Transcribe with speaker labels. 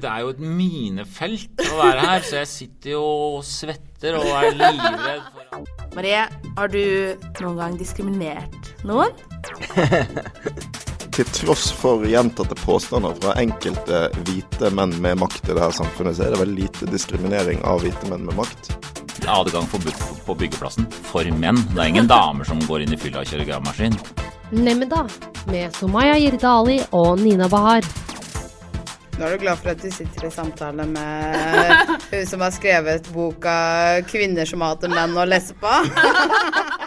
Speaker 1: Det er jo et minefelt å være her, så jeg sitter jo og svetter og er livredd for
Speaker 2: Marie, har du noen gang diskriminert noen?
Speaker 3: Til tross for gjentatte påstander fra enkelte hvite menn med makt i dette samfunnet, så er det veldig lite diskriminering av hvite menn med makt.
Speaker 1: adgang forbudt på byggeplassen for menn. Det er ingen damer som går inn i fylla og kjører gravemaskin.
Speaker 4: Nemnda da, med Somaya Jirdali og Nina Bahar.
Speaker 5: Nå er du glad for at du sitter i samtale med hun som har skrevet boka 'Kvinner som hater menn og lesber'?